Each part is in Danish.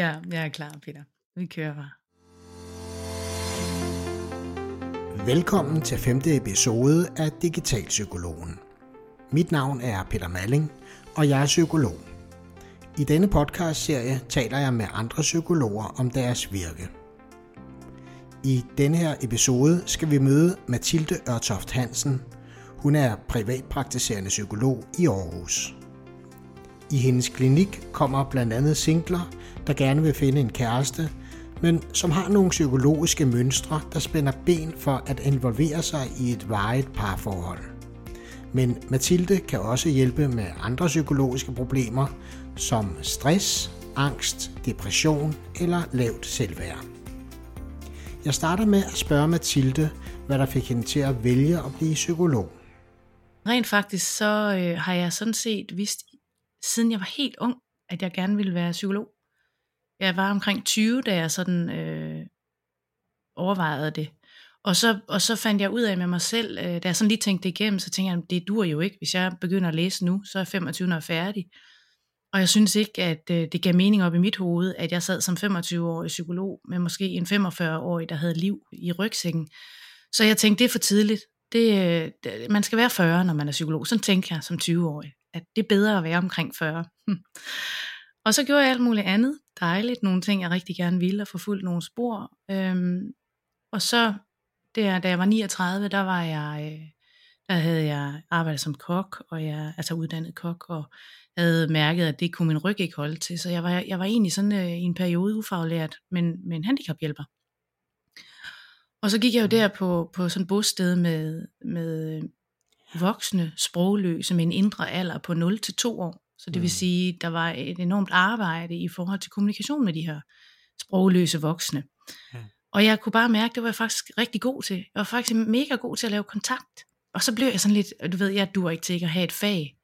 Ja, jeg er klar, Peter. Vi kører bare. Velkommen til femte episode af Digitalpsykologen. Mit navn er Peter Malling, og jeg er psykolog. I denne podcastserie taler jeg med andre psykologer om deres virke. I denne her episode skal vi møde Mathilde Ørtoft Hansen. Hun er privatpraktiserende psykolog i Aarhus. I hendes klinik kommer blandt andet singler, der gerne vil finde en kæreste, men som har nogle psykologiske mønstre, der spænder ben for at involvere sig i et varigt parforhold. Men Mathilde kan også hjælpe med andre psykologiske problemer, som stress, angst, depression eller lavt selvværd. Jeg starter med at spørge Mathilde, hvad der fik hende til at vælge at blive psykolog. Rent faktisk så øh, har jeg sådan set vidst, siden jeg var helt ung, at jeg gerne ville være psykolog. Jeg var omkring 20, da jeg sådan øh, overvejede det. Og så, og så fandt jeg ud af med mig selv, øh, da jeg sådan lige tænkte det igennem, så tænkte jeg, det dur jo ikke. Hvis jeg begynder at læse nu, så er jeg 25, når jeg er færdig. Og jeg synes ikke, at øh, det gav mening op i mit hoved, at jeg sad som 25-årig psykolog med måske en 45-årig, der havde liv i rygsækken. Så jeg tænkte, det er for tidligt. Det, øh, man skal være 40, når man er psykolog. Sådan tænkte jeg som 20-årig, at det er bedre at være omkring 40. og så gjorde jeg alt muligt andet. Dejligt. Nogle ting, jeg rigtig gerne ville, og forfulgt nogle spor. Øhm, og så, der, da jeg var 39, der var jeg... Øh, der havde jeg arbejdet som kok, og jeg altså uddannet kok, og havde mærket, at det kunne min ryg ikke holde til. Så jeg var, jeg var egentlig sådan øh, i en periode ufaglært, men men en handicaphjælper. Og så gik jeg jo der på, på sådan et bosted med, med voksne sprogløse med en indre alder på 0 til 2 år. Så det vil sige, der var et enormt arbejde i forhold til kommunikation med de her sprogløse voksne. Ja. Og jeg kunne bare mærke, det var jeg faktisk rigtig god til. Jeg var faktisk mega god til at lave kontakt. Og så blev jeg sådan lidt, du ved, jeg duer ikke til ikke at have et fag.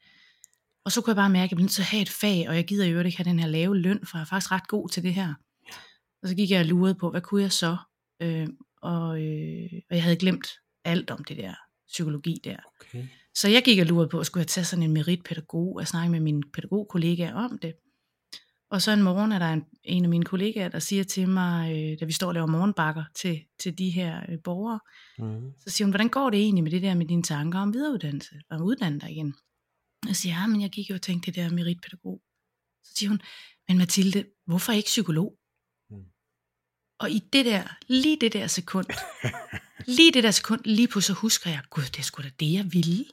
Og så kunne jeg bare mærke, at jeg blev nødt til at have et fag, og jeg gider jo ikke have den her lave løn, for jeg er faktisk ret god til det her. Og så gik jeg og lurede på, hvad kunne jeg så? Øh, og, øh, og jeg havde glemt alt om det der psykologi der. Okay. Så jeg gik og lurede på, at skulle jeg tage sådan en meritpædagog og snakke med mine pædagogkollegaer om det. Og så en morgen er der en, en af mine kollegaer, der siger til mig, øh, da vi står og laver morgenbakker til, til de her øh, borgere, mm. så siger hun, hvordan går det egentlig med det der med dine tanker om videreuddannelse, og uddanne dig igen? Jeg siger, ja, men jeg gik jo og tænkte det der meritpædagog. Så siger hun, men Mathilde, hvorfor ikke psykolog? Mm. Og i det der, lige det der sekund, lige det der sekund, lige på så husker jeg, gud, det er sgu da det, jeg ville.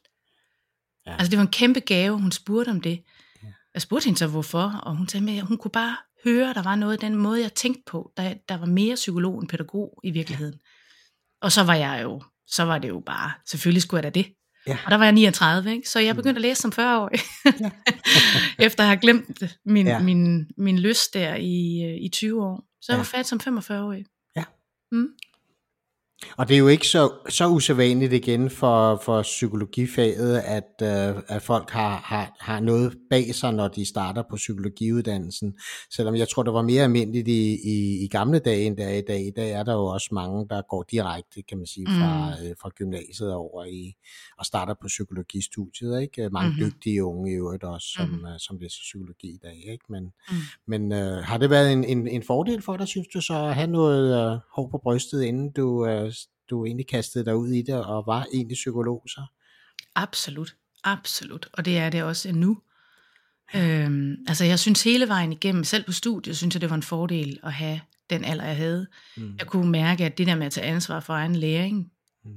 Ja. Altså det var en kæmpe gave, hun spurgte om det. Ja. Jeg spurgte hende så, hvorfor, og hun sagde, at hun kunne bare høre, at der var noget den måde, jeg tænkte på, der, der var mere psykolog end pædagog i virkeligheden. Ja. Og så var jeg jo, så var det jo bare, selvfølgelig skulle jeg da det. Ja. Og der var jeg 39, ikke? så jeg begyndte at læse som 40-årig. Ja. Efter at have glemt min, ja. min, min lyst der i, øh, i 20 år. Så jeg ja. var færdig som 45-årig. Ja. Mm. Og det er jo ikke så, så usædvanligt igen for, for psykologifaget, at, uh, at folk har, har, har noget bag sig, når de starter på psykologiuddannelsen. Selvom jeg tror, det var mere almindeligt i, i, i gamle dage, end der er i dag. I dag er der jo også mange, der går direkte, kan man sige, fra, mm. uh, fra gymnasiet over i og starter på psykologistudiet. Ikke? Mange mm-hmm. dygtige unge i øvrigt også, som, mm. uh, som læser psykologi i dag. Ikke? Men, mm. men uh, har det været en, en, en fordel for dig, synes du så, at have noget uh, hår på brystet, inden du... Uh, du egentlig kastede dig ud i det, og var egentlig psykolog så? Absolut, absolut. Og det er det også nu. Øhm, altså jeg synes hele vejen igennem, selv på studiet, synes jeg det var en fordel at have den alder, jeg havde. Mm. Jeg kunne mærke, at det der med at tage ansvar for egen læring, mm.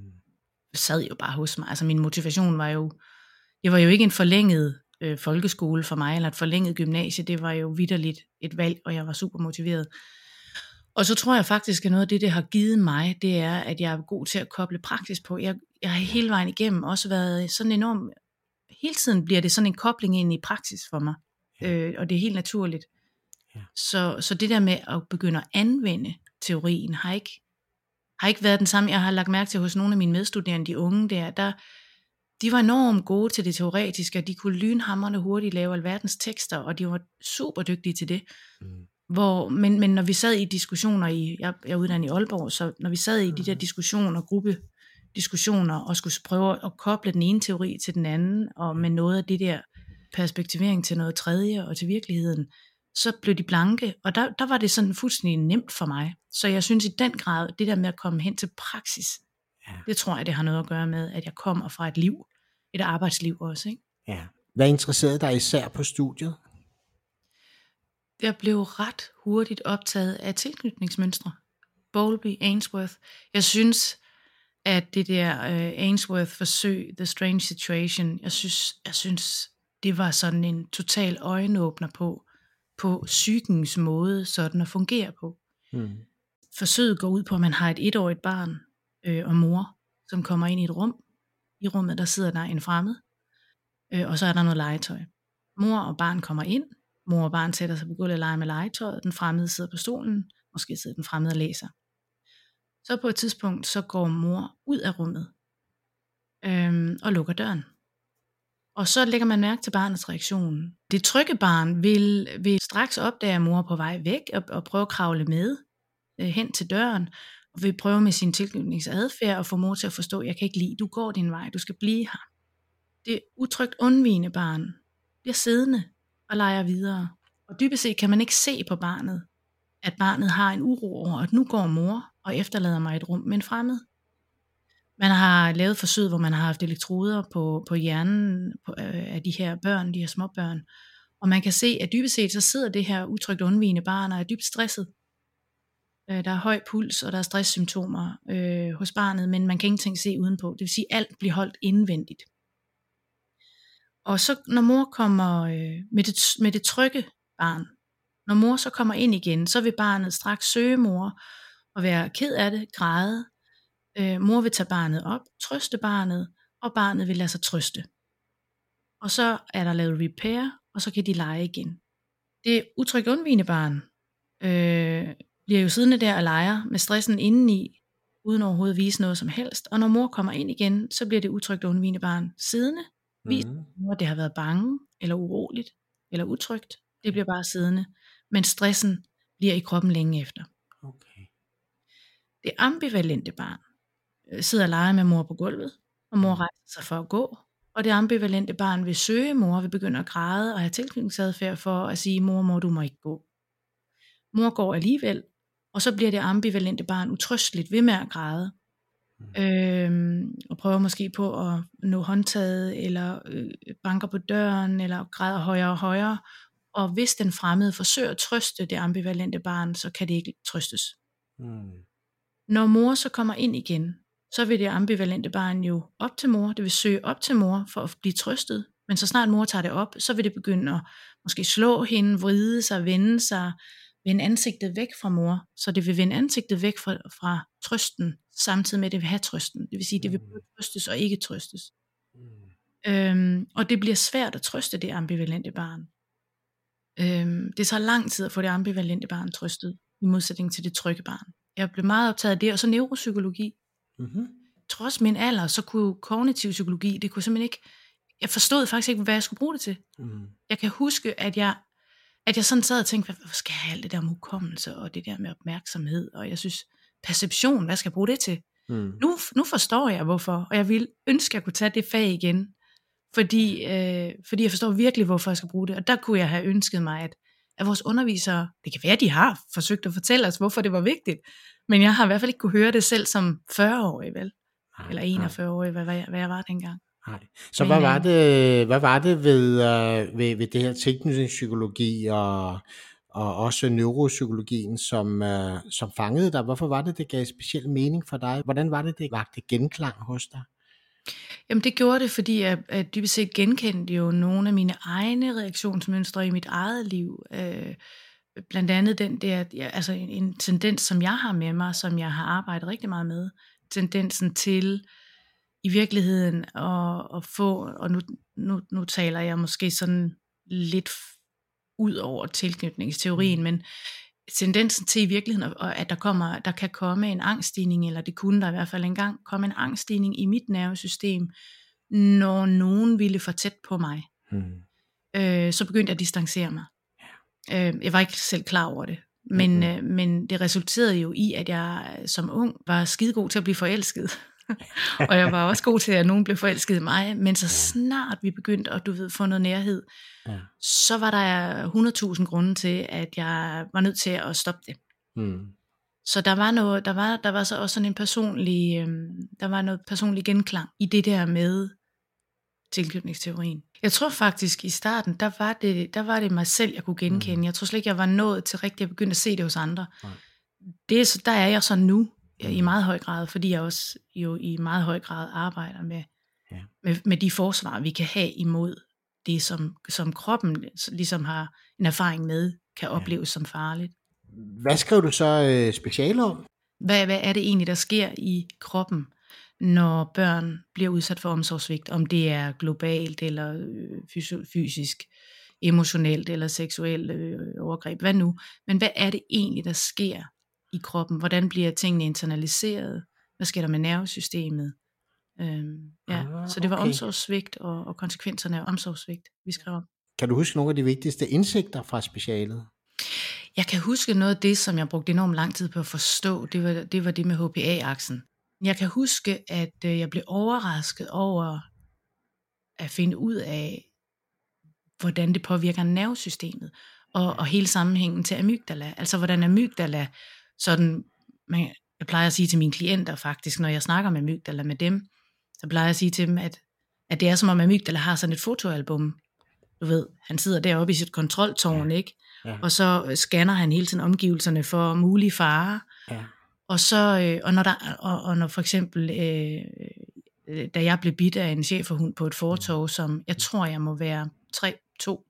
sad jo bare hos mig. Altså min motivation var jo, det var jo ikke en forlænget øh, folkeskole for mig, eller et forlænget gymnasie, det var jo vidderligt et valg, og jeg var super motiveret. Og så tror jeg faktisk, at noget af det, det har givet mig, det er, at jeg er god til at koble praksis på. Jeg, jeg har hele vejen igennem også været sådan enorm, hele tiden bliver det sådan en kobling ind i praksis for mig. Ja. Øh, og det er helt naturligt. Ja. Så, så det der med at begynde at anvende teorien, har ikke, har ikke været den samme. Jeg har lagt mærke til hos nogle af mine medstuderende, de unge der, der de var enormt gode til det teoretiske, og de kunne lynhammerne hurtigt lave alverdens tekster, og de var super dygtige til det. Mm. Hvor, men, men når vi sad i diskussioner i, jeg, jeg er uddannet i Aalborg, så når vi sad i de der diskussioner, gruppe diskussioner, og skulle prøve at koble den ene teori til den anden, og med noget af det der perspektivering til noget tredje og til virkeligheden, så blev de blanke, og der, der var det sådan fuldstændig nemt for mig. Så jeg synes i den grad, det der med at komme hen til praksis, ja. det tror jeg, det har noget at gøre med, at jeg kommer fra et liv, et arbejdsliv også. Ikke? Ja. Hvad interesserede dig især på studiet? Jeg blev ret hurtigt optaget af tilknytningsmønstre. Bowlby, Ainsworth. Jeg synes, at det der uh, Ainsworth forsøg, The Strange Situation, jeg synes, jeg synes, det var sådan en total øjenåbner på, på psykens måde sådan at fungere på. Mm. Forsøget går ud på, at man har et etårigt barn øh, og mor, som kommer ind i et rum. I rummet, der sidder der en fremmed, øh, og så er der noget legetøj. Mor og barn kommer ind, mor og barn sætter sig på gulvet og leger med legetøjet, den fremmede sidder på stolen, måske sidder den fremmede og læser. Så på et tidspunkt, så går mor ud af rummet øhm, og lukker døren. Og så lægger man mærke til barnets reaktion. Det trygge barn vil, vil straks opdage, at mor er på vej væk og, og prøve at kravle med øh, hen til døren, og vil prøve med sin tilknytningsadfærd at få mor til at forstå, jeg kan ikke lide, du går din vej, du skal blive her. Det utrygt undvigende barn bliver siddende og leger videre. Og dybest set kan man ikke se på barnet, at barnet har en uro over, at nu går mor og efterlader mig et rum med en fremmed. Man har lavet forsøg, hvor man har haft elektroder på, på hjernen på, øh, af de her børn, de her småbørn. Og man kan se, at dybest set så sidder det her utrygt undvigende barn og er dybt stresset. Øh, der er høj puls, og der er stresssymptomer øh, hos barnet, men man kan ingenting se udenpå. Det vil sige, at alt bliver holdt indvendigt. Og så når mor kommer øh, med, det, med det trygge barn, når mor så kommer ind igen, så vil barnet straks søge mor og være ked af det, græde, Øh, mor vil tage barnet op, trøste barnet, og barnet vil lade sig trøste. Og så er der lavet repair, og så kan de lege igen. Det utrygge undvigende barn øh, bliver jo siddende der og leger med stressen indeni, uden overhovedet at vise noget som helst. Og når mor kommer ind igen, så bliver det utrygt undvigende barn siddende, viser mm. mor, det har været bange, eller uroligt, eller utrygt. Det bliver bare siddende, men stressen bliver i kroppen længe efter. Okay. Det ambivalente barn, Øh, sidder og leger med mor på gulvet, og mor mm. rejser sig for at gå, og det ambivalente barn vil søge mor, vil begynde at græde og have tilknytningsadfærd for at sige, mor, mor, du må ikke gå. Mor går alligevel, og så bliver det ambivalente barn utrøsteligt ved med at græde, mm. øhm, og prøver måske på at nå håndtaget, eller øh, banker på døren, eller græder højere og højere, og hvis den fremmede forsøger at trøste det ambivalente barn, så kan det ikke trøstes. Mm. Når mor så kommer ind igen, så vil det ambivalente barn jo op til mor, det vil søge op til mor for at blive trøstet. Men så snart mor tager det op, så vil det begynde at måske slå hende, vride sig, vende sig, vende ansigtet væk fra mor. Så det vil vende ansigtet væk fra, fra trøsten, samtidig med at det vil have trøsten. Det vil sige, det vil både trøstes og ikke trøstes. Mm. Øhm, og det bliver svært at trøste det ambivalente barn. Øhm, det tager lang tid at få det ambivalente barn trøstet, i modsætning til det trygge barn. Jeg blev meget optaget af det, og så neuropsykologi. Mm-hmm. Trods min alder, så kunne kognitiv psykologi, det kunne simpelthen ikke, jeg forstod faktisk ikke, hvad jeg skulle bruge det til. Mm. Jeg kan huske, at jeg, at jeg sådan sad og tænkte, hvad skal jeg have alt det der med hukommelse, og det der med opmærksomhed, og jeg synes, perception, hvad skal jeg bruge det til? Mm. Nu, nu forstår jeg, hvorfor, og jeg vil ønske, at jeg kunne tage det fag igen, fordi, øh, fordi jeg forstår virkelig, hvorfor jeg skal bruge det, og der kunne jeg have ønsket mig, at, at vores undervisere, det kan være, at de har forsøgt at fortælle os, hvorfor det var vigtigt, men jeg har i hvert fald ikke kunne høre det selv som 40-årig, vel? Nej, Eller 41-årig, hvad, hvad, hvad jeg var dengang. Nej. Så Men, hvad, var øh, det, hvad var det ved, uh, ved, ved det her tilknytningspsykologi og, og også neuropsykologien, som, øh, som fangede dig? Hvorfor var det, det gav speciel mening for dig? Hvordan var det, det vagte genklang hos dig? Jamen det gjorde det, fordi jeg, jeg dybest set genkendte jo nogle af mine egne reaktionsmønstre i mit eget liv. Øh, blandt andet den der, ja, altså en, en tendens, som jeg har med mig, som jeg har arbejdet rigtig meget med, tendensen til i virkeligheden at, at få, og nu, nu, nu taler jeg måske sådan lidt ud over tilknytningsteorien, mm. men tendensen til i virkeligheden, at der, kommer, der kan komme en angststigning, eller det kunne der i hvert fald engang komme en angststigning i mit nervesystem, når nogen ville for tæt på mig. Hmm. Øh, så begyndte jeg at distancere mig. Øh, jeg var ikke selv klar over det. Men, mm-hmm. øh, men det resulterede jo i, at jeg som ung var skidegod til at blive forelsket. og jeg var også god til, at nogen blev forelsket i mig, men så snart vi begyndte at, du ved, få noget nærhed, Ja. så var der 100.000 grunde til, at jeg var nødt til at stoppe det. Mm. Så der var noget, der var, der var så også sådan en personlig, øhm, der var noget personlig genklang i det der med tilknytningsteorien. Jeg tror faktisk i starten, der var det, der var det mig selv, jeg kunne genkende. Mm. Jeg tror slet ikke, jeg var nået til rigtigt at begynde at se det hos andre. Nej. Det er, så- der er jeg så nu. I meget høj grad, fordi jeg også jo i meget høj grad arbejder med, Ja. med, med de forsvar, vi kan have imod det, som, som kroppen ligesom har en erfaring med, kan opleves som farligt. Hvad skrev du så øh, speciale om? Hvad, hvad er det egentlig, der sker i kroppen, når børn bliver udsat for omsorgssvigt? Om det er globalt, eller øh, fysisk, emotionelt, eller seksuelt øh, overgreb, hvad nu? Men hvad er det egentlig, der sker i kroppen? Hvordan bliver tingene internaliseret? Hvad sker der med nervesystemet? Øhm, ja. Ah, Så det var okay. omsorgssvigt og, og konsekvenserne af omsorgssvigt, vi skrev om. Kan du huske nogle af de vigtigste indsigter fra specialet? Jeg kan huske noget af det, som jeg brugte enormt lang tid på at forstå, det var det, var det med HPA-aksen. Jeg kan huske, at øh, jeg blev overrasket over at finde ud af, hvordan det påvirker nervesystemet, og, og hele sammenhængen til amygdala. Altså hvordan amygdala, sådan, man, jeg plejer at sige til mine klienter faktisk, når jeg snakker med amygdala med dem, så plejer jeg at sige til dem, at, at det er som om amygdala har sådan et fotoalbum. Du ved, han sidder deroppe i sit kontroltårn, ikke? Ja. Og så øh, scanner han hele tiden omgivelserne for mulige farer. Ja. Og så, øh, og når der, og, og når for eksempel, øh, øh, da jeg blev bidt af en cheferhund på et fortog, som jeg tror, jeg må være 3-2.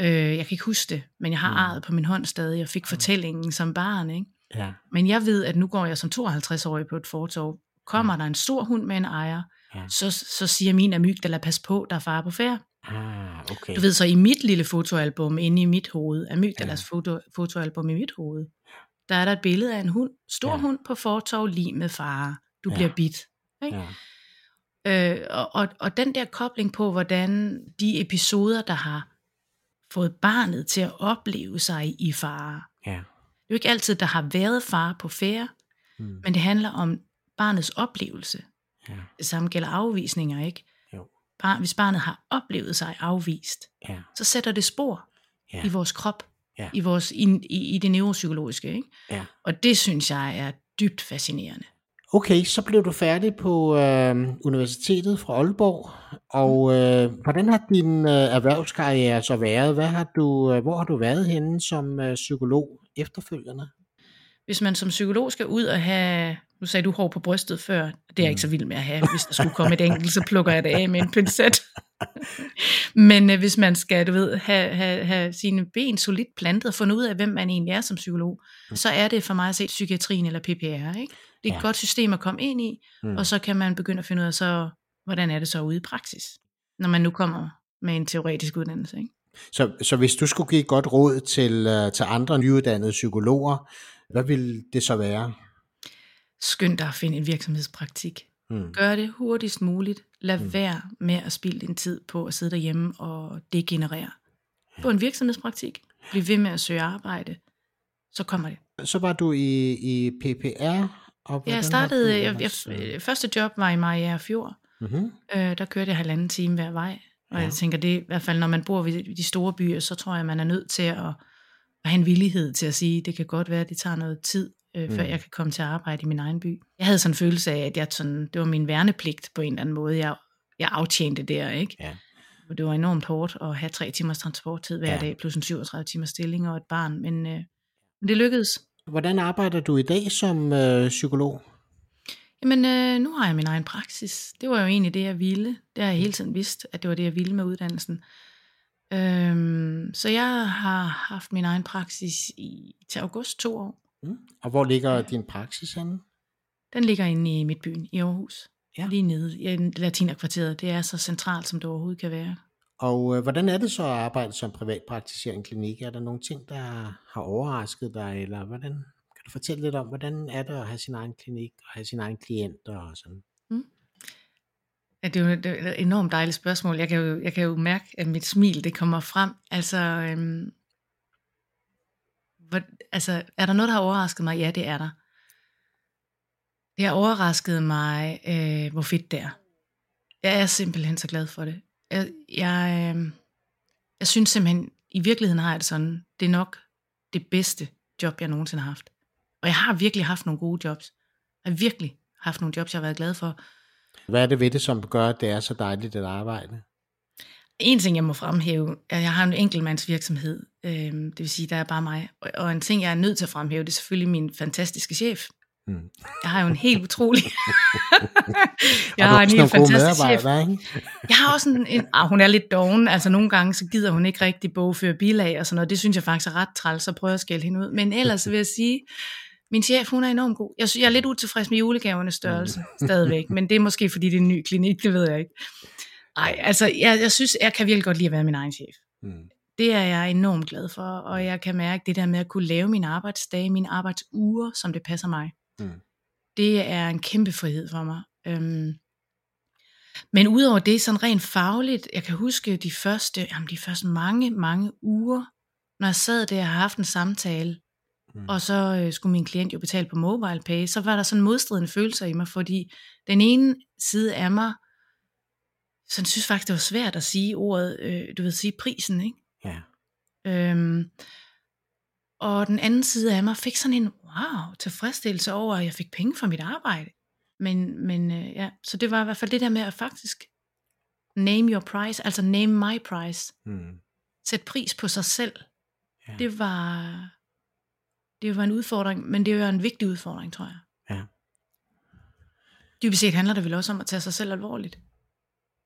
Øh, jeg kan ikke huske det, men jeg har Mm. arret på min hånd stadig. Jeg fik fortællingen som barn, ikke? Ja. Men jeg ved, at nu går jeg som 52-årig på et fortog. Kommer der en stor hund med en ejer, Ja. så, så siger min amygdala, pas på, der er fare på færd. Ah, okay. Du ved så, i mit lille fotoalbum inde i mit hoved, Amygdalas ja. foto, fotoalbum i mit hoved, der er der et billede af en hund, stor Ja. hund på fortov, lige med fare. Du Ja. bliver bidt. Ikke? Ja. Øh, og, og, og den der kobling på, hvordan de episoder, der har fået barnet til at opleve sig i fare. Ja. Det er jo ikke altid, der har været fare på færre, Mm. men det handler om barnets oplevelse. Ja. Det samme gælder afvisninger, ikke? Jo. Bar, hvis barnet har oplevet sig afvist, Ja. så sætter det spor Ja. i vores krop, Ja. i, vores, i, i, i det neuropsykologiske. Ikke? Ja. Og det synes jeg er dybt fascinerende. Okay, så blev du færdig på øh, Universitetet fra Aalborg, og øh, hvordan har din øh, erhvervskarriere så været? Hvad har du, øh, hvor har du været henne som øh, psykolog efterfølgende? Hvis man som psykolog skal ud og have, nu sagde du hår på brystet før, det er jeg ikke så vild med at have. Hvis der skulle komme et enkelt, så plukker jeg det af med en pincet. Men øh, hvis man skal, du ved, have, have, have sine ben solidt plantet og fundet ud af, hvem man egentlig er som psykolog, så er det for mig at se psykiatrien eller PPR. Ikke? Det er et Ja. godt system at komme ind i, Mm. og så kan man begynde at finde ud af, så, hvordan er det så ude i praksis, når man nu kommer med en teoretisk uddannelse. Ikke? Så, så hvis du skulle give et godt råd til, øh, til andre nyuddannede psykologer, hvad ville det så være? Skynd dig at finde en virksomhedspraktik. Mm. Gør det hurtigst muligt. Lad Mm. være med at spilde din tid på at sidde derhjemme og degenerere. Få en virksomhedspraktik. Bliv ved med at søge arbejde. Så kommer det. Så var du i, i PPR, og Jeg startede, jeg, jeg, øh, første job var i Mariager Fjord. mhm. Øh, der kørte jeg halvanden time hver vej. Og Ja. jeg tænker, det i hvert fald, når man bor ved de store byer, så tror jeg, man er nødt til at, at have en villighed til at sige, det kan godt være, at det tager noget tid, øh, før Mm. jeg kan komme til at arbejde i min egen by. Jeg havde sådan en følelse af, at jeg sådan, det var min værnepligt på en eller anden måde. Jeg, jeg aftjente der, ikke? Ja. Og det var enormt hårdt at have tre timers transporttid hver ja. dag, plus en 37 timers stilling og et barn. Men, øh, men det lykkedes. Hvordan arbejder du i dag som øh, psykolog? Jamen, øh, nu har jeg min egen praksis. Det var jo egentlig det, jeg ville. Det har jeg hele tiden vidst, at det var det, jeg ville med uddannelsen. Øhm, så jeg har haft min egen praksis i, til august to år. Mm. Og hvor ligger din praksis henne? Den ligger inde i Midtbyen i Aarhus. Ja. Lige nede i latinerkvarteret. Det er så centralt, som det overhovedet kan være. Og øh, hvordan er det så at arbejde som privatpraktiserende klinik? Er der nogle ting, der har overrasket dig, eller hvordan? Kan du fortælle lidt om, hvordan er det at have sin egen klinik, og have sin egen klienter og sådan? Mm. Ja, det er jo det er et enormt dejligt spørgsmål. Jeg kan, jo, jeg kan jo mærke, at mit smil det kommer frem. Altså, øhm, hvor, altså, er der noget, der har overrasket mig? Ja, det er der. Det har overrasket mig, øh, hvor fedt det er. Jeg er simpelthen så glad for det. Jeg, jeg, øh, jeg synes simpelthen, i virkeligheden har jeg det sådan, det er nok det bedste job, jeg nogensinde har haft. Og jeg har virkelig haft nogle gode jobs. Jeg har virkelig haft nogle jobs, jeg har været glad for. Hvad er det ved det, som gør, at det er så dejligt at arbejde? En ting, jeg må fremhæve, er, at jeg har en enkeltmandsvirksomhed. Øh, det vil sige, der er bare mig. Og, og en ting, jeg er nødt til at fremhæve, det er selvfølgelig min fantastiske chef. Mm. Jeg har jo en helt utrolig... jeg har en helt fantastisk chef. Jeg har også en... en ah, hun er lidt doven, altså nogle gange, så gider hun ikke rigtig bogføre bilag og sådan noget. Det synes jeg faktisk er ret træls, så prøver jeg at skælde hende ud. Men ellers vil jeg sige, min chef, hun er enormt god. Jeg, synes, jeg er lidt utilfreds med julegavernes størrelse mm. stadigvæk, men det er måske, fordi det er en ny klinik, det ved jeg ikke. Nej, altså, jeg, jeg synes, jeg kan virkelig godt lide at være min egen chef. Mm. Det er jeg enormt glad for, og jeg kan mærke det der med at kunne lave mine arbejdsdage, mine arbejdsuger, som det passer mig. Mm. Det er en kæmpe frihed for mig. Øhm, men udover det, sådan rent fagligt, jeg kan huske de første, jamen de første mange, mange uger, når jeg sad der og havde haft en samtale, mm. og så øh, skulle min klient jo betale på mobile pay, så var der sådan modstridende følelser i mig, fordi den ene side af mig, så jeg synes faktisk, det var svært at sige ordet, øh, du ved, sige prisen, ikke? Ja. Øhm, og den anden side af mig fik sådan en wow, tilfredsstillelse over, at jeg fik penge for mit arbejde. Men, men øh, ja, så det var i hvert fald det der med at faktisk name your price, altså name my price. Mm. Sæt pris på sig selv. Ja. Det var det var en udfordring, men det var en vigtig udfordring, tror jeg. Ja. Dybest set handler det vel også om at tage sig selv alvorligt.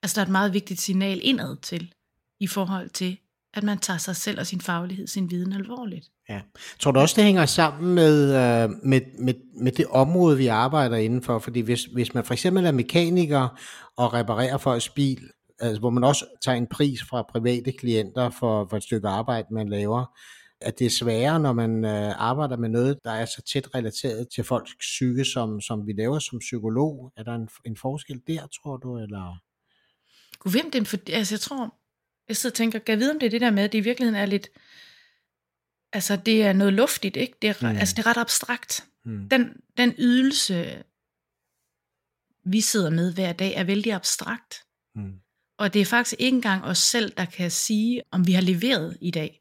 Altså der er et meget vigtigt signal indad til, i forhold til, at man tager sig selv og sin faglighed, sin viden alvorligt. Ja. Tror du også, det hænger sammen med, øh, med, med, med det område, vi arbejder indenfor? Fordi hvis, hvis man for eksempel er mekaniker og reparerer folks bil, altså, hvor man også tager en pris fra private klienter for, for et stykke arbejde, man laver, at det er sværere, når man øh, arbejder med noget, der er så tæt relateret til folks psyke, som, som vi laver som psykolog. Er der en, en forskel der, tror du? Eller? Gud, hvem det for, altså jeg tror, jeg sidder og tænker, kan jeg vide, om det er det der med, at det i virkeligheden er lidt, altså det er noget luftigt, ikke? Det er, mm. altså det er ret abstrakt. Mm. Den, den ydelse, vi sidder med hver dag, er vældig abstrakt. Mm. Og det er faktisk ikke engang os selv, der kan sige, om vi har leveret i dag.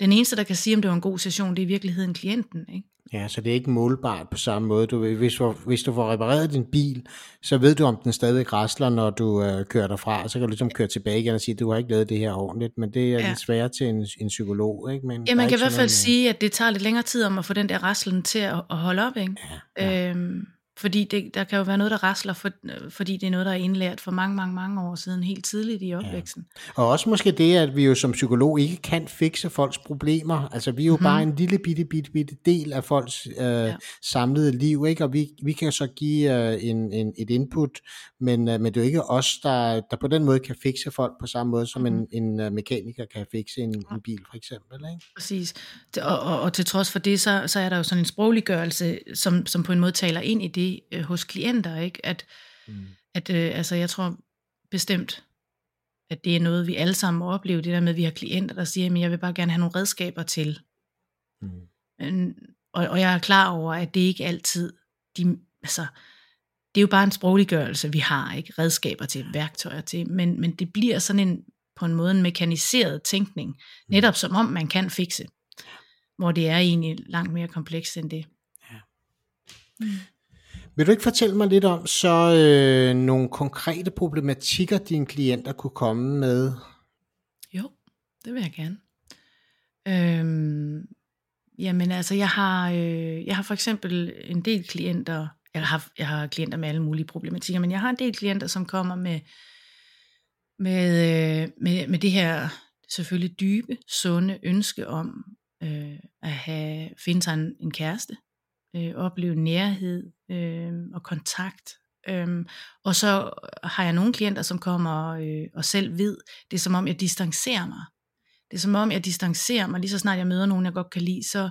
Den eneste, der kan sige, om det var en god session, det er i virkeligheden klienten. Ikke? Ja, så det er ikke målbart på samme måde. Du, hvis, du, hvis du får repareret din bil, så ved du, om den stadig rasler, når du øh, kører derfra. Så kan du ligesom køre tilbage igen og sige, du har ikke lavet det her ordentligt. Men det er ja. lidt sværere til en, en psykolog. Ikke? Men ja, man kan i hvert fald sige, at det tager lidt længere tid om at få den der raslen til at, at holde op. Ikke? Ja, ja. Øhm, fordi det, der kan jo være noget, der rasler, for, fordi det er noget, der er indlært for mange, mange, mange år siden, helt tidligt i opvæksten. Ja. Og også måske det, at vi jo som psykolog ikke kan fikse folks problemer. Altså vi er jo mm-hmm. bare en lille bitte, bitte, bitte del af folks øh, ja. samlede liv, ikke? og vi, vi kan så give øh, en, en, et input, men, øh, men det er jo ikke os, der, der på den måde kan fikse folk på samme måde, som mm-hmm. en, en uh, mekaniker kan fikse en, en bil for eksempel. Ikke? Præcis. Og, og, og til trods for det, så, så er der jo sådan en sprogliggørelse, som, som på en måde taler ind i det, øh, hos klienter, ikke? At, mm. at øh, altså, jeg tror bestemt, at det er noget, vi alle sammen må opleve, det der med, at vi har klienter, der siger, at jeg vil bare gerne have nogle redskaber til. Mm. Men, og, og jeg er klar over, at det ikke altid, de, altså, det er jo bare en sprogliggørelse, vi har, ikke redskaber til, værktøjer til, men, men det bliver sådan en, på en måde en mekaniseret tænkning, mm. netop som om man kan fikse, hvor det er egentlig langt mere komplekst end det. Ja. Mm. Vil du ikke fortælle mig lidt om så øh, nogle konkrete problematikker, dine klienter kunne komme med? Jo, det vil jeg gerne. Øhm, jamen altså, jeg har, øh, jeg har for eksempel en del klienter, jeg har, jeg har klienter med alle mulige problematikker, men jeg har en del klienter, som kommer med, med, øh, med, med det her selvfølgelig dybe, sunde ønske om øh, at have, finde sig en, en kæreste, øh, opleve nærhed øh, og kontakt. Øhm, og så har jeg nogle klienter, som kommer øh, og selv ved, det er som om jeg distancerer mig. Det er som om jeg distancerer mig, lige så snart jeg møder nogen, jeg godt kan lide, så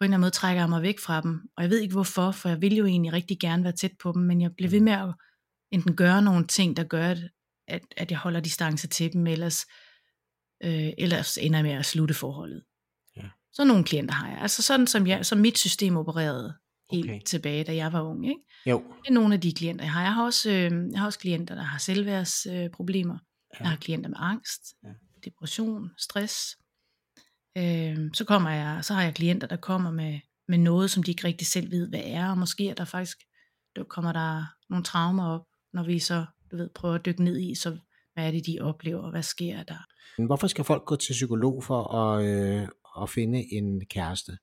på en eller anden måde trækker jeg mig væk fra dem. Og jeg ved ikke hvorfor, for jeg vil jo egentlig rigtig gerne være tæt på dem, men jeg bliver ved med at enten gøre nogle ting, der gør, at, at jeg holder distance til dem, ellers, øh, ellers ender jeg med at slutte forholdet. Så nogle klienter har jeg. Altså sådan som, jeg, som mit system opererede helt Okay. tilbage, da jeg var ung. Ikke? Jo. Det er nogle af de klienter, jeg har. Jeg har også, øh, jeg har også klienter, der har selvværdsproblemer. Øh, problemer. jeg har klienter med angst, Ja. ja. depression, stress. Øh, så, kommer jeg, så har jeg klienter, der kommer med, med noget, som de ikke rigtig selv ved, hvad er. Og måske er der faktisk, der kommer der nogle traumer op, når vi så du ved, prøver at dykke ned i, så hvad er det, de oplever, og hvad sker der? Hvorfor skal folk gå til psykolog for at, øh, at finde en kæreste?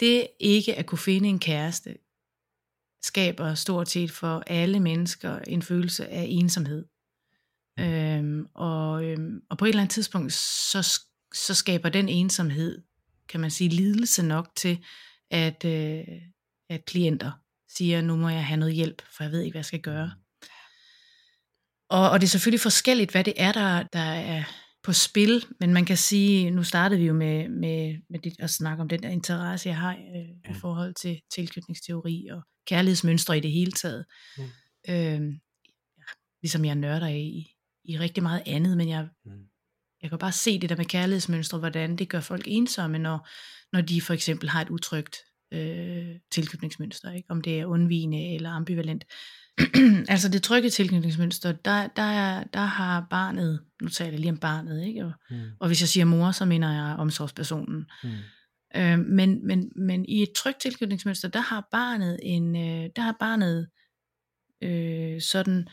Det ikke at kunne finde en kæreste, skaber stort set for alle mennesker en følelse af ensomhed. Øhm, og, øhm, og på et eller andet tidspunkt, så, så skaber den ensomhed, kan man sige, lidelse nok til, at, øh, at klienter siger, nu må jeg have noget hjælp, for jeg ved ikke, hvad jeg skal gøre. Og, og det er selvfølgelig forskelligt, hvad det er, der, der er på spil, men man kan sige, nu startede vi jo med, med, med det, at snakke om den der interesse, jeg har øh, ja. i forhold til tilknytningsteori og kærlighedsmønstre i det hele taget. Mm. Øh, ja, ligesom jeg nørder i, i rigtig meget andet, men jeg, Mm. jeg kan bare se det der med kærlighedsmønstre, hvordan det gør folk ensomme, når, når de for eksempel har et utrygt øh, tilknytningsmønster, ikke? om det er undvigende eller ambivalent. altså det trygge tilknytningsmønster, der, der, er, der har barnet, nu taler jeg lige om barnet, ikke? Og, Mm. og hvis jeg siger mor, så mener jeg omsorgspersonen. Mm. Øh, men, men, men i et trygt tilknytningsmønster, der har barnet en, øh, der har barnet øh, sådan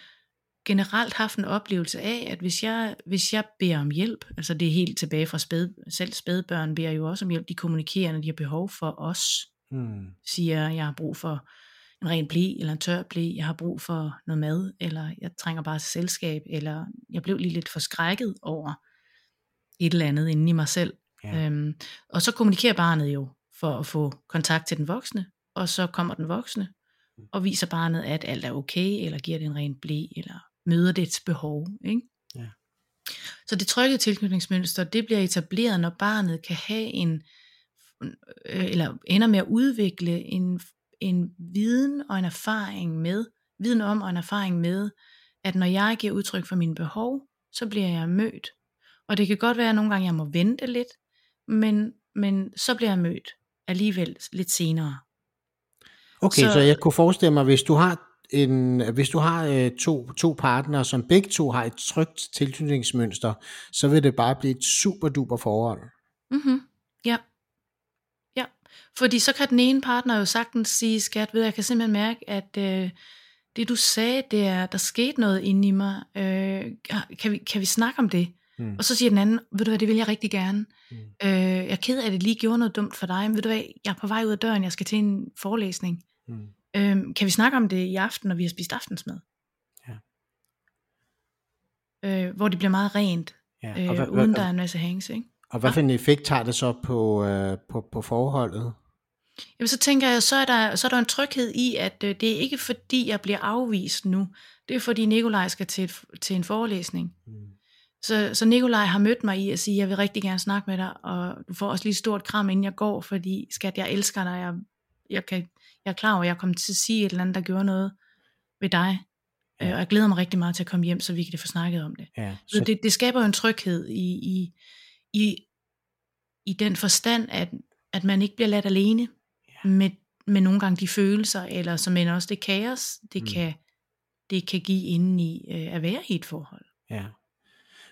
generelt haft en oplevelse af, at hvis jeg, hvis jeg beder om hjælp, altså det er helt tilbage fra spæd, selv spædbørn beder jo også om hjælp, de kommunikerer, når de har behov for os, Mm. siger, jeg har brug for en ren blæ, eller en tør blæ, jeg har brug for noget mad, eller jeg trænger bare til selskab, eller jeg blev lige lidt forskrækket over et eller andet inde i mig selv. Ja. Øhm, og så kommunikerer barnet jo for at få kontakt til den voksne, og så kommer den voksne og viser barnet, at alt er okay, eller giver det en ren blæ, eller møder dets behov. Ikke? Ja. Så det trygge tilknytningsmønster, det bliver etableret, når barnet kan have en, øh, eller ender med at udvikle en, en viden og en erfaring med, viden om og en erfaring med, at når jeg giver udtryk for mine behov, så bliver jeg mødt. Og det kan godt være, at nogle gange jeg må vente lidt, men, men så bliver jeg mødt alligevel lidt senere. Okay, så, Så- jeg kunne forestille mig, hvis du har en, hvis du har øh, to, to partnere, som begge to har et trygt tilknytningsmønster, så vil det bare blive et super duper forhold. Mm-hmm. Ja. Fordi så kan den ene partner jo sagtens sige, skat, ved jeg, kan simpelthen mærke, at øh, det du sagde, det er, der skete noget inde i mig. Øh, kan, vi, kan vi snakke om det? Mm. Og så siger den anden, ved du hvad, det vil jeg rigtig gerne. Mm. Øh, jeg er ked af, at det lige gjorde noget dumt for dig, men ved du hvad, jeg er på vej ud af døren, jeg skal til en forelæsning. Mm. Øh, kan vi snakke om det i aften, når vi har spist aftensmad? Ja. Øh, hvor det bliver meget rent, Ja. øh, Og, hvad, uden hvad, der er en masse hangs, ikke? Og hvad for en effekt har det så på, øh, på, på forholdet? Jamen, så tænker jeg, så er der, så er der en tryghed i, at øh, det er ikke fordi, jeg bliver afvist nu. Det er fordi Nikolaj skal til, et, til en forelæsning. Mm. Så, så Nikolaj har mødt mig i at sige, jeg vil rigtig gerne snakke med dig, og du får også lige et stort kram, inden jeg går, fordi skat, jeg elsker dig. Jeg, jeg, kan, jeg er klar over, at jeg kommer til at sige et eller andet, der gjorde noget ved dig. Ja. Ja. Og jeg glæder mig rigtig meget til at komme hjem, så vi kan få snakket om det. Ja, Så det, det skaber jo en tryghed i, i, i, i den forstand, at, at man ikke bliver ladt alene Ja. med, med nogle gange de følelser, eller som men også det kaos, det, Mm. kan, det kan give inden i øh, at være i et forhold. Ja.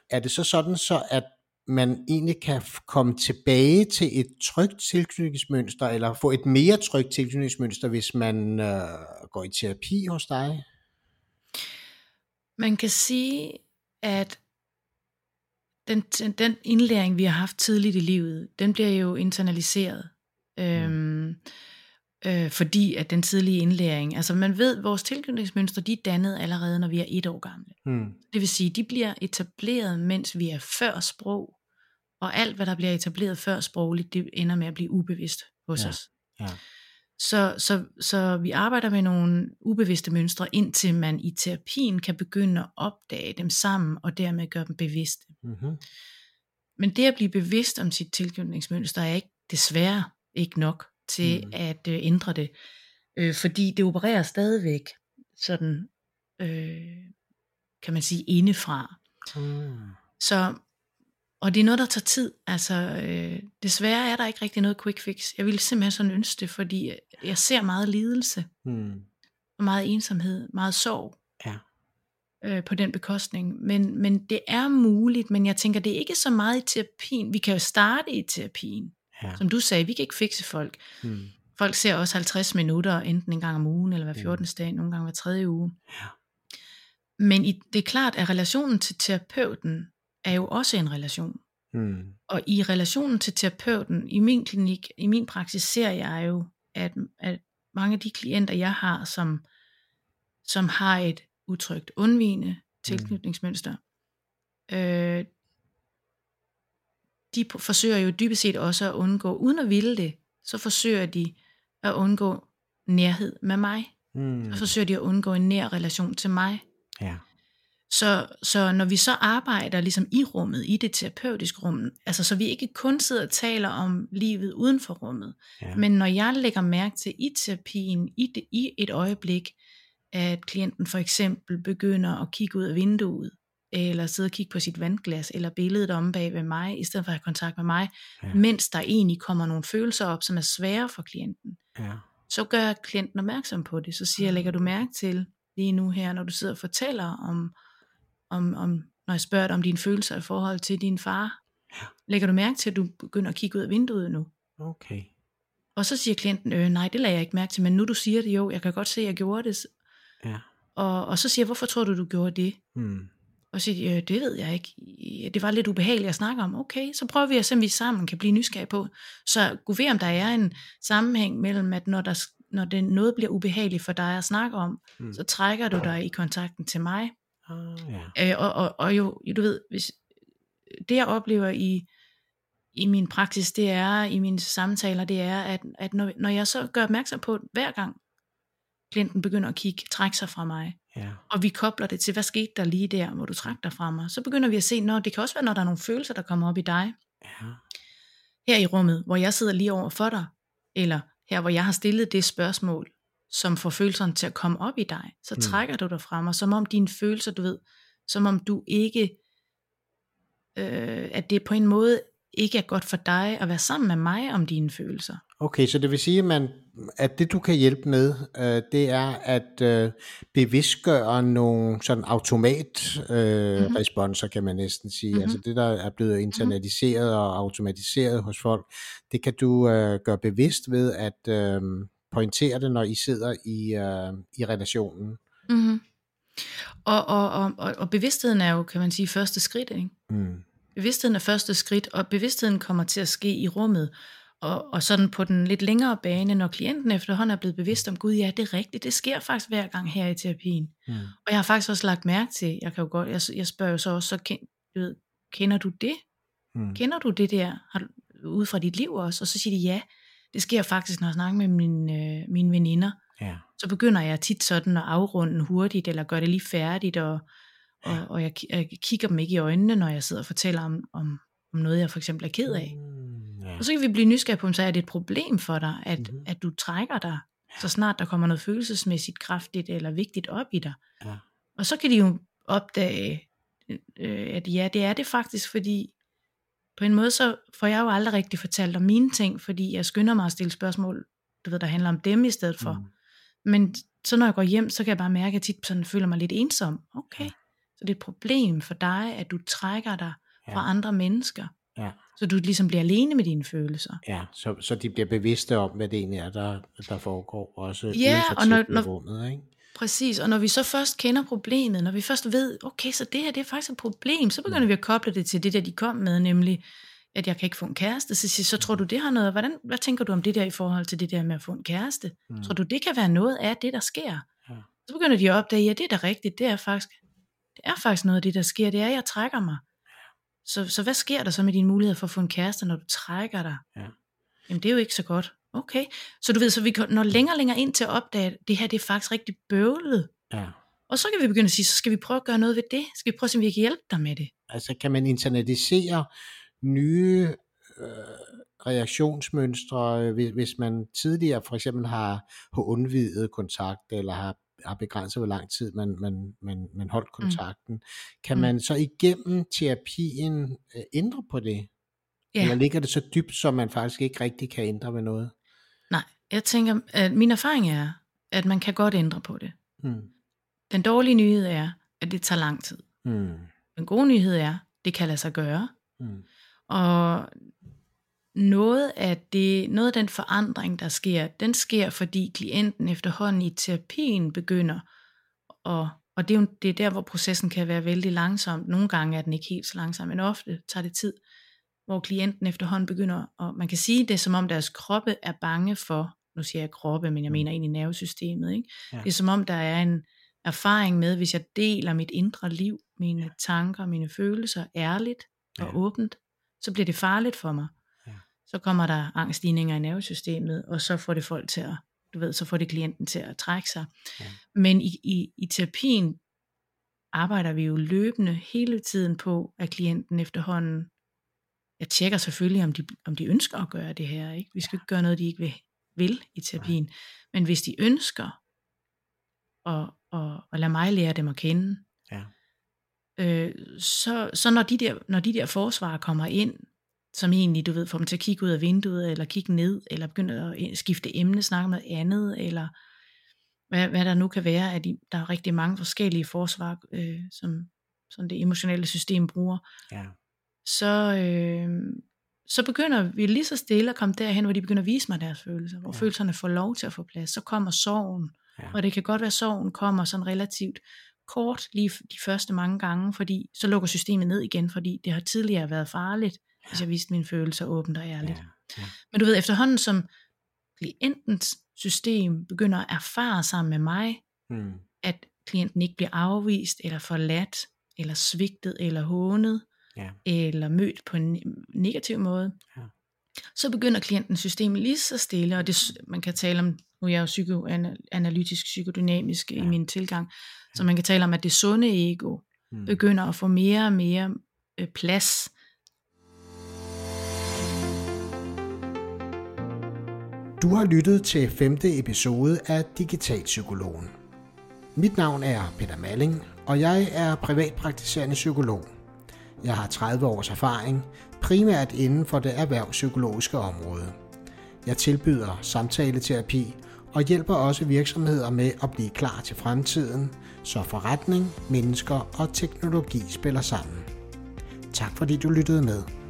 Er det så sådan, så at man egentlig kan komme tilbage til et trygt tilknytningsmønster, eller få et mere trygt tilknytningsmønster, hvis man øh, går i terapi hos dig? Man kan sige, at den, den indlæring, vi har haft tidligt i livet, den bliver jo internaliseret. Øhm, øh, fordi at den tidlige indlæring, altså man ved, at vores tilknytningsmønstre, de er dannet allerede, når vi er et år gamle. Hmm. Det vil sige, de bliver etableret, mens vi er før sprog, og alt, hvad der bliver etableret før sprogligt, det ender med at blive ubevidst hos Ja, os. ja. Så, så, så vi arbejder med nogle ubevidste mønstre, indtil man i terapien kan begynde at opdage dem sammen, og dermed gøre dem bevidste. Mm-hmm. Men det at blive bevidst om sit tilknytningsmønster er ikke desværre ikke nok til Mm. at øh, ændre det. Øh, fordi det opererer stadigvæk sådan, øh, kan man sige, indefra. Mm. Så Og det er noget, der tager tid. Altså, øh, desværre er der ikke rigtig noget quick fix. Jeg ville simpelthen sådan ønske det, fordi jeg ser meget lidelse, Mm. og meget ensomhed, meget sorg Ja. øh, på den bekostning. Men, men det er muligt, men jeg tænker, det er ikke så meget i terapien. Vi kan jo starte i terapien. Ja. Som du sagde, vi kan ikke fikse folk. Mm. Folk ser også 50 minutter, enten en gang om ugen, eller hver Mm. 14. dag, nogle gange hver tredje uge. Ja. Men i, det er klart, at relationen til terapeuten er jo også en relation. Mm. Og i relationen til terapeuten, i min klinik, i min praksis, ser jeg jo, at, at mange af de klienter, jeg har, som, som har et utrygt undvigende tilknytningsmønster, øh, de forsøger jo dybest set også at undgå, uden at ville det, så forsøger de at undgå nærhed med mig. Mm. Så forsøger de at undgå en nær relation til mig. Ja. Så, så når vi så arbejder ligesom i rummet, i det terapeutiske rum, altså så vi ikke kun sidder og taler om livet uden for rummet, Ja. men når jeg lægger mærke til i terapien, i, det, i et øjeblik, at klienten for eksempel begynder at kigge ud af vinduet, eller sidde og kigge på sit vandglas, eller billedet om bag ved mig, i stedet for at have kontakt med mig, Ja. mens der egentlig kommer nogle følelser op, som er svære for klienten, ja. så gør jeg klienten opmærksom på det. Så siger jeg, lægger du mærke til lige nu her, når du sidder og fortæller om, om, om når jeg spørger dig om dine følelser i forhold til din far, lægger du mærke til, at du begynder at kigge ud af vinduet nu? Okay. Og så siger klienten, øh, nej, det lader jeg ikke mærke til, men nu du siger det, jo, jeg kan godt se, at jeg gjorde det. Ja. Og, og så siger jeg, hvorfor tror du, du gjorde det? Mm. Og så siger øh, det ved jeg ikke. Det var lidt ubehageligt at snakke om. Okay, så prøver vi at se, om vi sammen kan blive nysgerrige på. Så gå ved, om der er en sammenhæng mellem, at når, der, når det, noget bliver ubehageligt for dig at snakke om, mm. så trækker du dig i kontakten til mig. Ah, ja. Øh, og, og, og jo, du ved, hvis, det jeg oplever i, i min praksis, det er, i mine samtaler, det er, at, at når, når jeg så gør opmærksom på, hver gang klienten begynder at kigge, trække sig fra mig, Ja. og vi kobler det til, hvad skete der lige der, hvor du trak dig fra mig, så begynder vi at se, når det kan også være, når der er nogle følelser, der kommer op i dig, Ja. her i rummet, hvor jeg sidder lige over for dig, eller her, hvor jeg har stillet det spørgsmål, som får følelserne til at komme op i dig, så Mm. trækker du dig fra mig, som om dine følelser, du ved, som om du ikke, øh, at det på en måde ikke er godt for dig at være sammen med mig om dine følelser. Okay, så det vil sige, at, man, at det du kan hjælpe med, øh, det er at øh, bevidstgøre nogle sådan automat øh, Mhm. mm-hmm. responser, kan man næsten sige. Mhm. Altså det, der er blevet internaliseret og automatiseret hos folk, det kan du øh, gøre bevidst ved at øh, pointere det, når I sidder i, øh, i relationen. Mm-hmm. Og, og, og, og, og bevidstheden er jo, kan man sige, første skridt, ikke? Mm. Bevidstheden er første skridt, og bevidstheden kommer til at ske i rummet. Og, og sådan på den lidt længere bane, når klienten efterhånden er blevet bevidst om, gud ja, det er rigtigt, det sker faktisk hver gang her i terapien. Mm. Og jeg har faktisk også lagt mærke til, jeg kan jo godt, jeg, jeg spørger jo så også, så ken, du ved, kender du det? Mm. Kender du det der, har ud fra dit liv også? Og så siger de ja, det sker faktisk, når jeg snakker med mine, øh, mine veninder. Ja. Så begynder jeg tit sådan at afrunde hurtigt, eller gøre det lige færdigt, og, og, og jeg, jeg kigger dem ikke i øjnene, når jeg sidder og fortæller om, om, om noget, jeg for eksempel er ked af. Mm, ja. Og så kan vi blive nysgerrige på, om så er det et problem for dig, at, mm-hmm. at du trækker dig, så snart der kommer noget følelsesmæssigt kraftigt eller vigtigt op i dig. Ja. Og så kan de jo opdage, øh, at ja, det er det faktisk, fordi på en måde så får jeg jo aldrig rigtig fortalt om mine ting, fordi jeg skynder mig at stille spørgsmål, du ved, der handler om dem i stedet for. Mm. Men så når jeg går hjem, så kan jeg bare mærke, at jeg tit sådan føler mig lidt ensom. Okay, Ja. så det er et problem for dig, at du trækker dig Ja. fra andre mennesker. Ja. Så du ligesom bliver alene med dine følelser. Ja, så, så de bliver bevidste om, hvad det egentlig er, der, der foregår, også Ja, uden for og når- når- rummet, ikke? Præcis, og når vi så først kender problemet, når vi først ved, okay, så det her det er faktisk et problem, så begynder vi at koble det til det der, de kom med, nemlig, at jeg kan ikke få en kæreste. Så, siger, så tror du, det har noget, hvordan, hvad tænker du om det der i forhold til det der med at få en kæreste? Mm. Mm. Tror du, det kan være noget af det, der sker? Ja. Så begynder de at opdage, ja, det er da rigtigt, det er faktisk, det er faktisk noget af det, der sker, det er, at jeg trækker mig. Så, så hvad sker der så med dine muligheder for at få en kæreste, når du trækker dig? Ja. Jamen, det er jo ikke så godt. Okay, så du ved, så vi når længere og længere ind til at opdage, at det her, det er faktisk rigtig bøvlet. Ja. Og så kan vi begynde at sige, så skal vi prøve at gøre noget ved det. Skal vi prøve at se, om vi kan hjælpe dig med det? Altså kan man internalisere nye øh, reaktionsmønstre, øh, hvis, hvis man tidligere for eksempel har, har undvidet kontakt, eller har har begrænset, hvor lang tid man, man, man, man holdt Mm. kontakten. Kan Mm. man så igennem terapien øh, ændre på det? Ja. Eller ligger det så dybt, så man faktisk ikke rigtig kan ændre ved noget? Jeg tænker, at min erfaring er, at man kan godt ændre på det. Mm. Den dårlige nyhed er, at det tager lang tid. Mm. Den gode nyhed er, det kan lade sig gøre. Mm. Og noget af, det, noget af den forandring, der sker, den sker, fordi klienten efterhånden i terapien begynder, og, og det er jo det er der, hvor processen kan være vældig langsom. Nogle gange er den ikke helt så langsom, men ofte tager det tid, hvor klienten efterhånden begynder, og man kan sige det, er, som om deres kroppe er bange for, nu siger jeg kroppe, men jeg mener egentlig nervesystemet, ikke? Ja. Det er som om, der er en erfaring med, hvis jeg deler mit indre liv, mine tanker, mine følelser ærligt og Ja. åbent, så bliver det farligt for mig. Ja. Så kommer der angststigninger i nervesystemet, og så får det folk til at, du ved, så får det klienten til at trække sig. Ja. Men i, i, i terapien arbejder vi jo løbende hele tiden på, at klienten efterhånden, jeg tjekker selvfølgelig, om de, om de ønsker at gøre det her. Ikke? Vi skal ikke gøre noget, de ikke vil, vil i terapien. Men hvis de ønsker at, at, at lade mig lære dem at kende, Ja. øh, så, så når, de der, når de der forsvarer kommer ind, som egentlig, du ved, får dem til at kigge ud af vinduet, eller kigge ned, eller begynde at skifte emne, snakke om noget andet, eller hvad, hvad der nu kan være, at de, der er rigtig mange forskellige forsvar, øh, som, som det emotionelle system bruger, Ja. så, øh, så begynder vi lige så stille at komme derhen, hvor de begynder at vise mig deres følelser, hvor Ja. følelserne får lov til at få plads. Så kommer sorgen, Ja. og det kan godt være, at sorgen kommer sådan relativt kort lige de første mange gange, fordi så lukker systemet ned igen, fordi det har tidligere været farligt, ja. hvis jeg viste mine følelser åbent og ærligt. Ja. Ja. Men du ved, efterhånden som klientens system begynder at erfare sammen med mig, Mm. at klienten ikke bliver afvist, eller forladt, eller svigtet, eller hånet, Ja. eller mødt på en ne- negativ måde, Ja. så begynder klientens system lige så stille, og det, man kan tale om, nu er jeg jo psykoanalytisk, psykodynamisk ja. Ja. i min tilgang, så man kan tale om, at det sunde ego Mm. begynder at få mere og mere øh, plads. Du har lyttet til femte episode af Digitalpsykologen. Mit navn er Peter Malling, og jeg er privatpraktiserende psykolog. Jeg har 30 års erfaring, primært inden for det erhvervspsykologiske område. Jeg tilbyder samtaleterapi og hjælper også virksomheder med at blive klar til fremtiden, så forretning, mennesker og teknologi spiller sammen. Tak fordi du lyttede med.